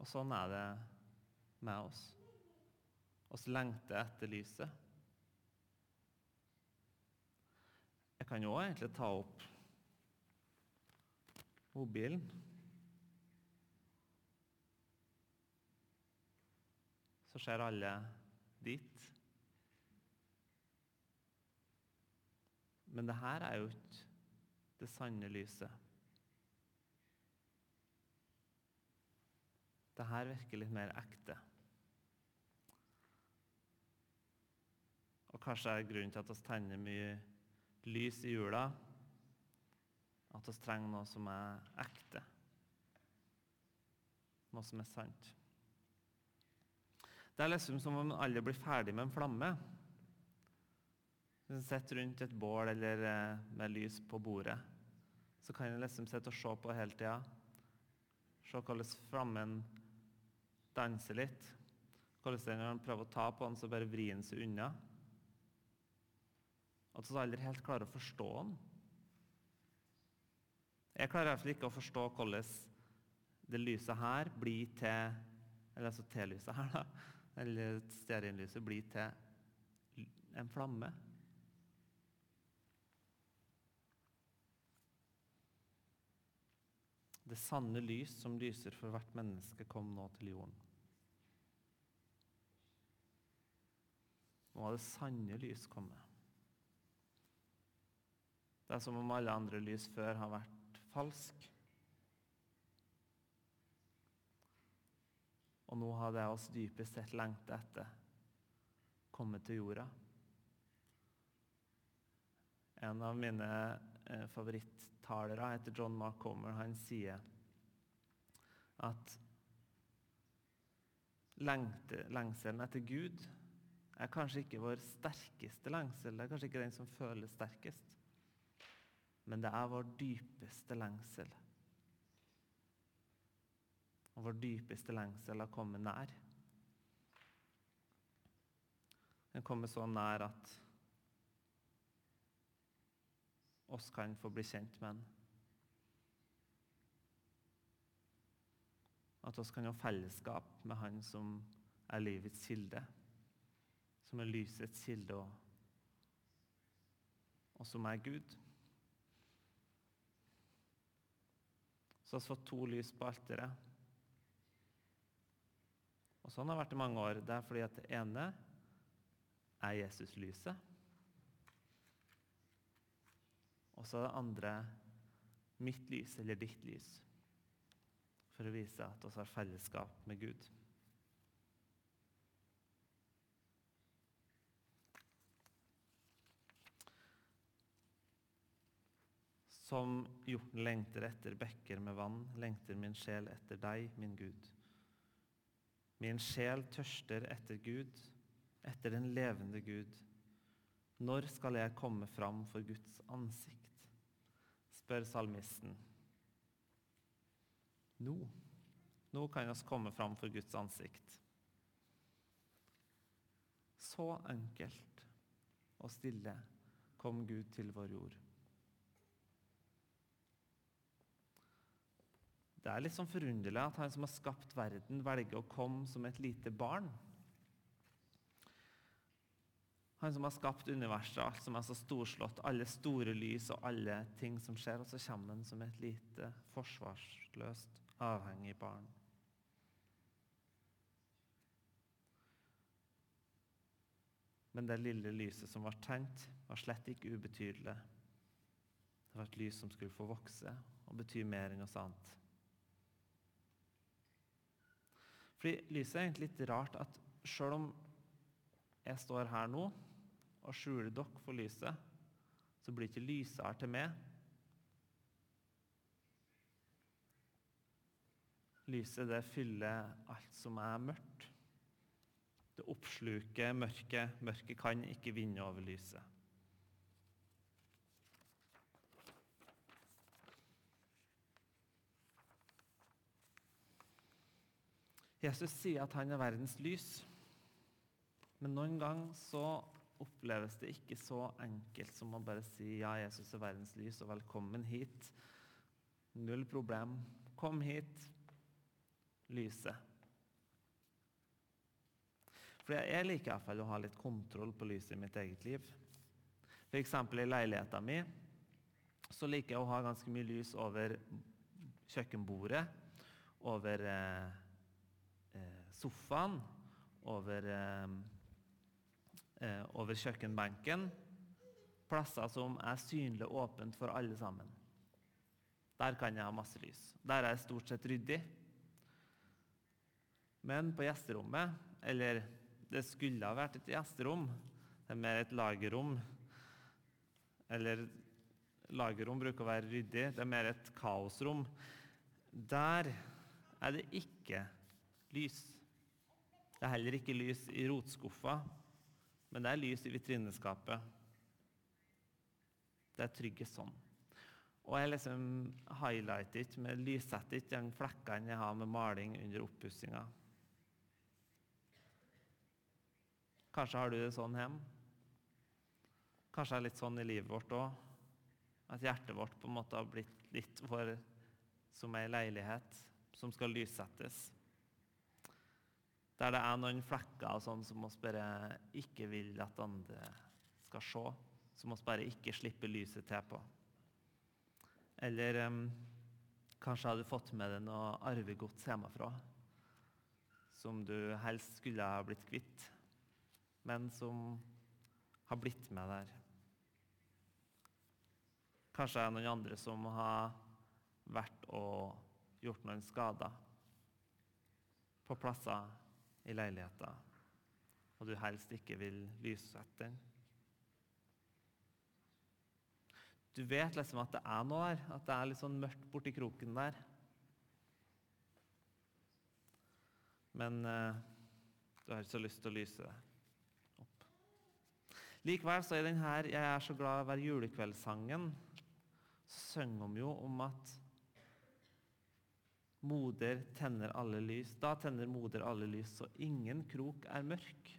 Og sånn er det med oss. Oss lengter etter lyset. Jeg kan jo egentlig ta opp mobilen. Så ser alle dit. Men det her er jo ikke det sanne lyset. Det her virker litt mer ekte. Og kanskje er grunnen til at vi tenner mye lys i jula, at vi trenger noe som er ekte. Noe som er sant. Det er liksom som om alle blir ferdig med en flamme. Hvis en sitter rundt et bål eller eh, med lys på bordet, så kan en liksom sitte og se på hele tida. Se hvordan flammen danser litt. Den, prøver å ta på han, så bare vrir han seg unna. At vi aldri helt klarer å forstå han. Jeg klarer iallfall ikke å forstå hvordan det lyset her blir til Eller altså T-lyset her, da. Eller stearinlyset blir til en flamme. Det sanne lys som lyser for hvert menneske, kom nå til jorden. Nå har det sanne lys kommet. Det er som om alle andre lys før har vært falsk. Og nå har det oss dypest sett lengta etter, kommet til jorda. En av mine eh, favorittalere etter John Mark Comer. Han sier at lengselen etter Gud er kanskje ikke vår sterkeste lengsel. Det er kanskje ikke den som føles sterkest. Men det er vår dypeste lengsel. Og vår dypeste lengsel har kommet nær. Den kommer så nær at oss kan få bli kjent med Han. At oss kan ha fellesskap med Han som er livets kilde, som er lysets kilde, og, og som er Gud. Så har vi fått to lys på alteret. Og sånn har det vært i mange år. Det er fordi at det ene er Jesus-lyset. Og så det andre mitt lys eller ditt lys, for å vise at vi har fellesskap med Gud. Som hjorten lengter etter bekker med vann, lengter min sjel etter deg, min Gud. Min sjel tørster etter Gud, etter den levende Gud. Når skal jeg komme fram for Guds ansikt? Spør salmisten. Nå. Nå kan vi komme fram for Guds ansikt. Så enkelt og stille kom Gud til vår jord. Det er litt sånn forunderlig at han som har skapt verden, velger å komme som et lite barn. Han som har skapt universet, alt som er så storslått, alle store lys og alle ting som skjer. Og så kommer han som et lite, forsvarsløst, avhengig barn. Men det lille lyset som var tent, var slett ikke ubetydelig. Det var et lys som skulle få vokse og bety mer enn noe annet. Fordi lyset er egentlig litt rart at sjøl om jeg står her nå og skjuler dere for lyset, så blir ikke lysere til meg. Lyset det fyller alt som er mørkt. Det oppsluker mørket. Mørket kan ikke vinne over lyset. Jesus sier at han er verdens lys. Men noen ganger så oppleves det ikke så enkelt som å bare si ja, Jesus er verdens lys, og velkommen hit. Null problem. Kom hit, lyset. For jeg liker iallfall å ha litt kontroll på lyset i mitt eget liv. F.eks. i leiligheten min så liker jeg å ha ganske mye lys over kjøkkenbordet, over eh, eh sofaen, over, eh, eh, over kjøkkenbenken. Plasser som er synlig åpent for alle sammen. Der kan jeg ha masse lys. Der er jeg stort sett ryddig. Men på gjesterommet, eller det skulle ha vært et gjesterom, det er mer et lagerrom Eller lagerrom bruker å være ryddig, det er mer et kaosrom. Der er det ikke lys. Det er heller ikke lys i rotskuffa, men det er lys i vitrineskapet. Det er tryggest sånn. Og jeg liksom highlighter ikke med lyssetter ikke de flekkene jeg har med maling under oppussinga. Kanskje har du det sånn hjemme. Kanskje det er litt sånn i livet vårt òg. At hjertet vårt på en måte har blitt litt for som ei leilighet som skal lyssettes. Der det er noen flekker og sånn som vi bare ikke vil at andre skal se. Som vi bare ikke slipper lyset til på. Eller um, kanskje har du fått med deg noe arvegods hjemmefra som du helst skulle ha blitt kvitt men som har blitt med der. Kanskje det er noen andre som har vært og gjort noen skader på plasser i leiligheten, og du helst ikke vil lyssette den. Du vet liksom at det er noe her, at det er litt sånn mørkt borti kroken der. Men eh, du har ikke så lyst til å lyse det. Likevel så er den her 'Jeg er så glad hver julekveldssangen' synger vi jo om at moder tenner alle lys. Da tenner moder alle lys, så ingen krok er mørk.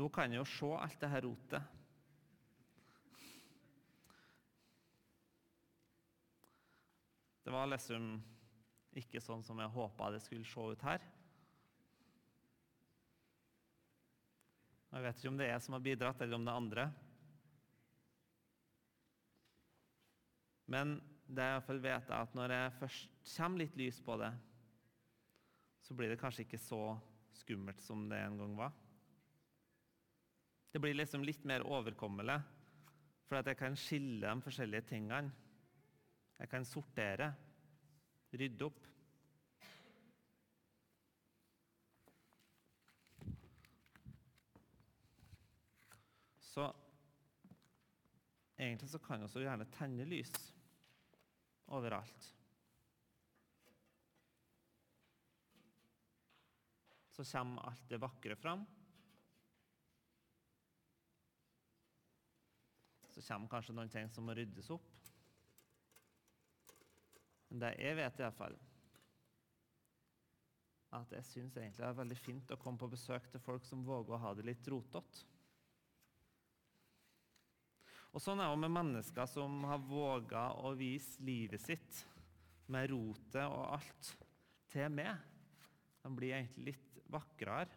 Nå kan jeg jo se alt det her rotet. Var liksom ikke sånn som jeg håpa det skulle se ut her. Jeg vet ikke om det er jeg som har bidratt, eller om det er andre. Men det jeg iallfall vet, er at når jeg først kommer litt lys på det, så blir det kanskje ikke så skummelt som det en gang var. Det blir liksom litt mer overkommelig, for at jeg kan skille de forskjellige tingene. Jeg kan sortere, rydde opp. Så egentlig så kan vi gjerne tenne lys overalt. Så kommer alt det vakre fram. Så kommer kanskje noen ting som må ryddes opp. Men det jeg vet iallfall, at jeg syns egentlig det er veldig fint å komme på besøk til folk som våger å ha det litt rotete. Og Sånn er det med mennesker som har våga å vise livet sitt med rotet og alt til meg. De blir egentlig litt vakrere.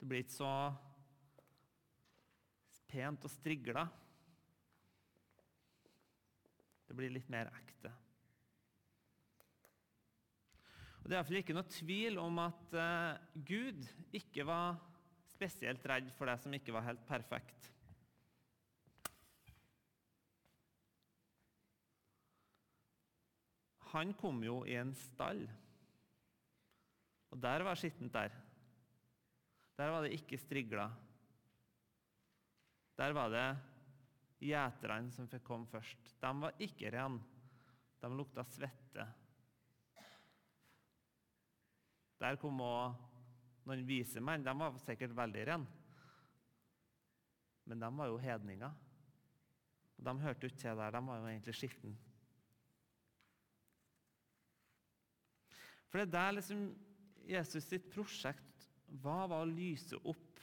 Det blir ikke så pent og strigla. Det blir litt mer ekte. Og Det er iallfall ikke noe tvil om at uh, Gud ikke var spesielt redd for det som ikke var helt perfekt. Han kom jo i en stall, og der var skittent der. Der var det ikke strigla. Der var det gjeterne som fikk komme først. De var ikke rene. De lukta svette. Der kom òg noen vise menn. De var sikkert veldig rene. Men de var jo hedninger. Og De hørte ikke til der, de var jo egentlig skitne. For det er der liksom Jesus sitt prosjekt var, var å lyse opp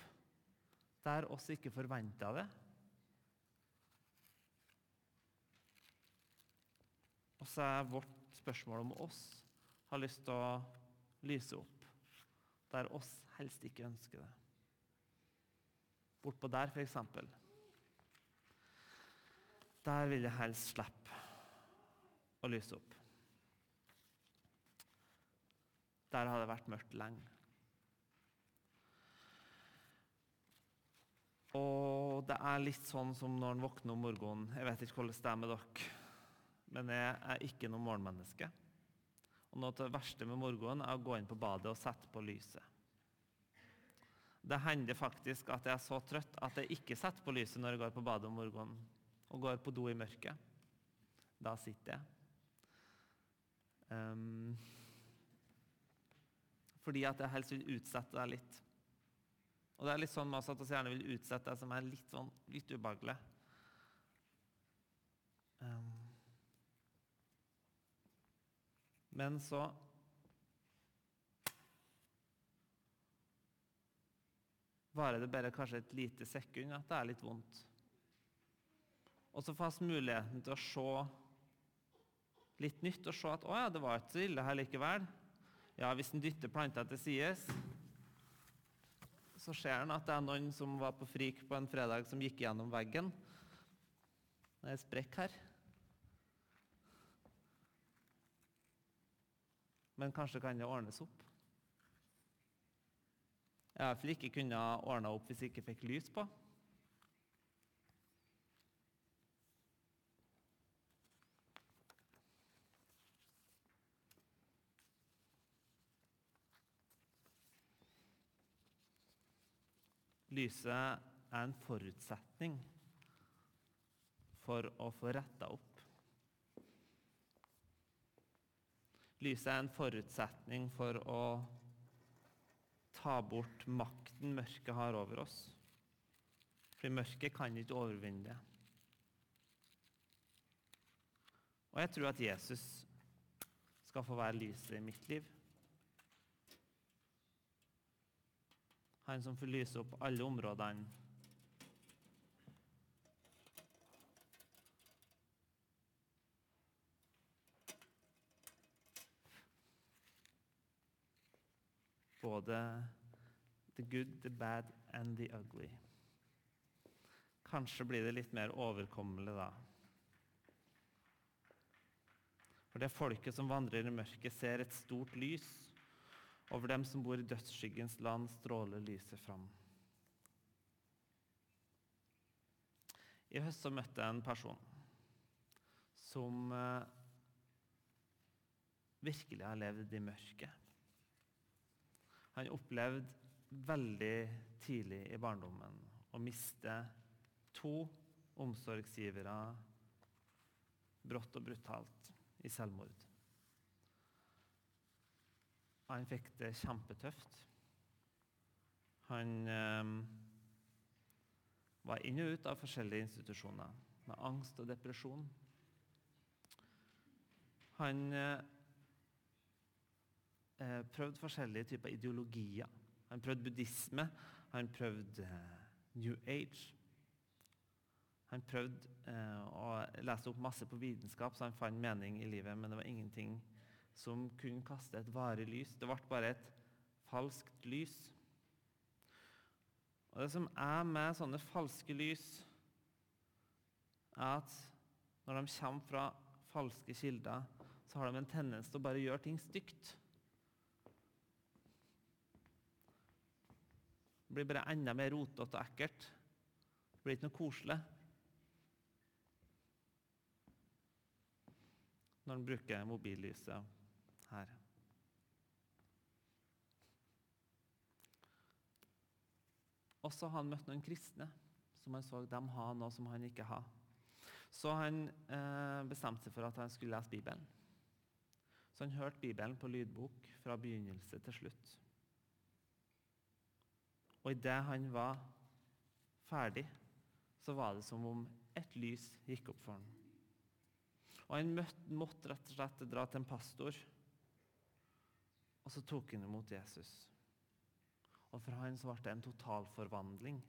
der oss ikke forventa det. Og så er vårt spørsmål om oss har lyst til å lyse opp der oss helst ikke ønsker det. Bortpå der, f.eks. Der vil jeg helst slippe å lyse opp. Der har det vært mørkt lenge. Og det er litt sånn som når en våkner om morgenen. Jeg vet ikke hvordan det er med dere, men jeg er ikke noe morgenmenneske. Og noe av det verste med morgenen er å gå inn på badet og sette på lyset. Det hender faktisk at jeg er så trøtt at jeg ikke setter på lyset når jeg går på badet om morgenen og går på do i mørket. Da sitter jeg. Um, fordi at jeg helst vil utsette deg litt. Og det er litt sånn med oss at vi gjerne vil utsette det som er litt, sånn, litt ubehagelig. Um, men så varer det bare kanskje et lite sekund at det er litt vondt. Og så får vi muligheten til å se litt nytt og se at å ja, det var ikke så ille her likevel. Ja, hvis en dytter planta til sides, så ser en at det er noen som var på frik på en fredag, som gikk gjennom veggen. Det er sprekk her. Men kanskje kan det ordnes opp. Jeg har iallfall ikke kunnet ordne opp hvis jeg ikke fikk lys på. Lyset er en forutsetning for å få retta opp. Lyset er en forutsetning for å ta bort makten mørket har over oss. For mørket kan ikke overvinne det. Og jeg tror at Jesus skal få være lyset i mitt liv. Han som får lyse opp alle områdene. Både the good, the bad and the ugly. Kanskje blir det litt mer overkommelig da. For det folket som vandrer i mørket, ser et stort lys. Over dem som bor i dødsskyggens land, stråler lyset fram. I høst så møtte jeg en person som eh, virkelig har levd i mørket. Han opplevde veldig tidlig i barndommen å miste to omsorgsgivere brått og brutalt i selvmord. Han fikk det kjempetøft. Han eh, var inn og ut av forskjellige institusjoner med angst og depresjon. Han eh, eh prøvde forskjellige typer ideologier. Han prøvde buddhisme, han prøvde eh, New Age. Han prøvde eh, å lese opp masse på vitenskap, så han fant mening i livet, men det var ingenting som kunne kaste et varig lys. Det ble bare et falskt lys. Og Det som er med sånne falske lys, er at når de kommer fra falske kilder, så har de en tendens til å bare gjøre ting stygt. Blir bare enda mer rotete og ekkelt. Det blir ikke noe koselig. Når en bruker mobillyset her. Og så har han møtt noen kristne som han så dem har noe som han ikke har. Så han eh, bestemte seg for at han skulle lese Bibelen. Så han hørte Bibelen på lydbok fra begynnelse til slutt. Og idet han var ferdig, så var det som om et lys gikk opp for ham. Og han måtte rett og slett dra til en pastor, og så tok han imot Jesus. Og for han så ble det en totalforvandling.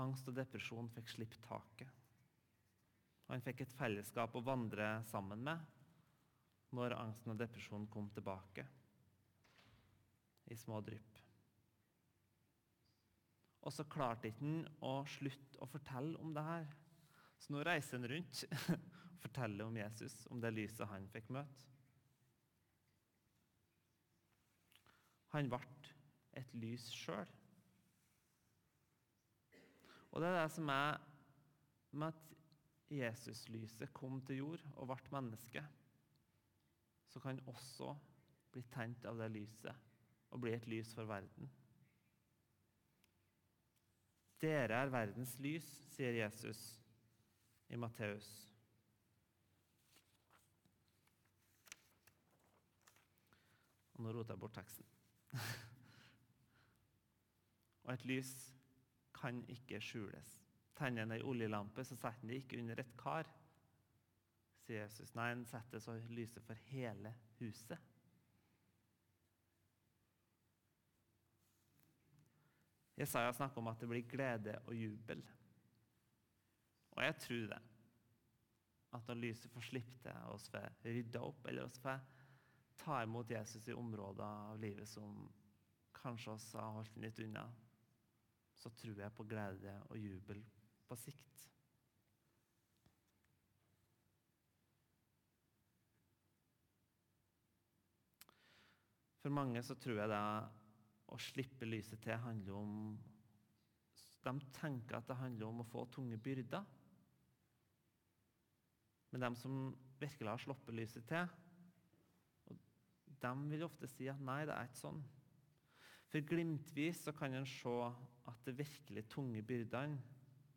Angst og depresjon fikk slippe taket. Han fikk et fellesskap å vandre sammen med når angsten og depresjonen kom tilbake i små drypp. Og så klarte ikke han å slutte å fortelle om det her. Så nå reiser han rundt og forteller om Jesus, om det lyset han fikk møte. Han ble et lys sjøl. Og det er det som er med at Jesuslyset kom til jord og ble menneske, så kan også bli tent av det lyset og bli et lys for verden. Dere er verdens lys, sier Jesus i Matteus. Og nå roter jeg bort teksten. og et lys kan ikke skjules. Tenner en ei oljelampe, så setter en det ikke under et kar, sier Jesus. Nei, en setter så lyset for hele huset. Jesaja snakker om at det blir glede og jubel. Og jeg tror det. At når lyset får slippe til, og oss får rydda opp, eller oss får ta imot Jesus i områder av livet som kanskje oss har holdt litt unna, så tror jeg på glede og jubel på sikt. For mange så tror jeg det å slippe lyset til handler om De tenker at det handler om å få tunge byrder. Men de som virkelig har sluppet lyset til, de vil ofte si at nei, det er ikke sånn. For glimtvis så kan en se at det virkelig tunge byrdene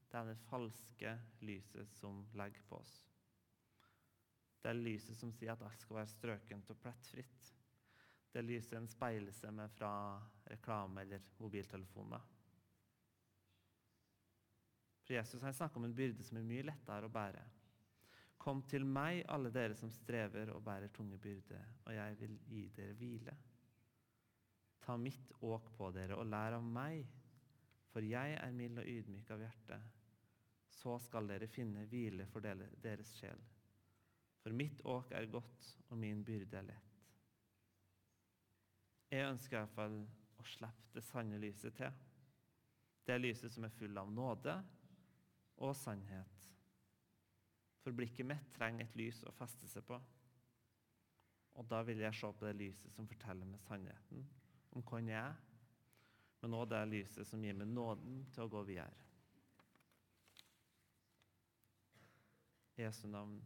det er det falske lyset som legger på oss. Det er lyset som sier at alt skal være strøkent og plettfritt. Det lyser en speilelse fra reklame eller mobiltelefoner. For Jesus han snakker om en byrde som er mye lettere å bære. Kom til meg, alle dere som strever og bærer tunge byrder, og jeg vil gi dere hvile. Ta mitt åk på dere og lær av meg, for jeg er mild og ydmyk av hjerte. Så skal dere finne hvile for deres sjel. For mitt åk er godt, og min byrde er lett. Jeg ønsker iallfall å slippe det sanne lyset til. Det lyset som er full av nåde og sannhet. For blikket mitt trenger et lys å feste seg på. Og da vil jeg se på det lyset som forteller meg sannheten om hvem jeg er, men òg det lyset som gir meg nåden til å gå videre. I Jesu navn.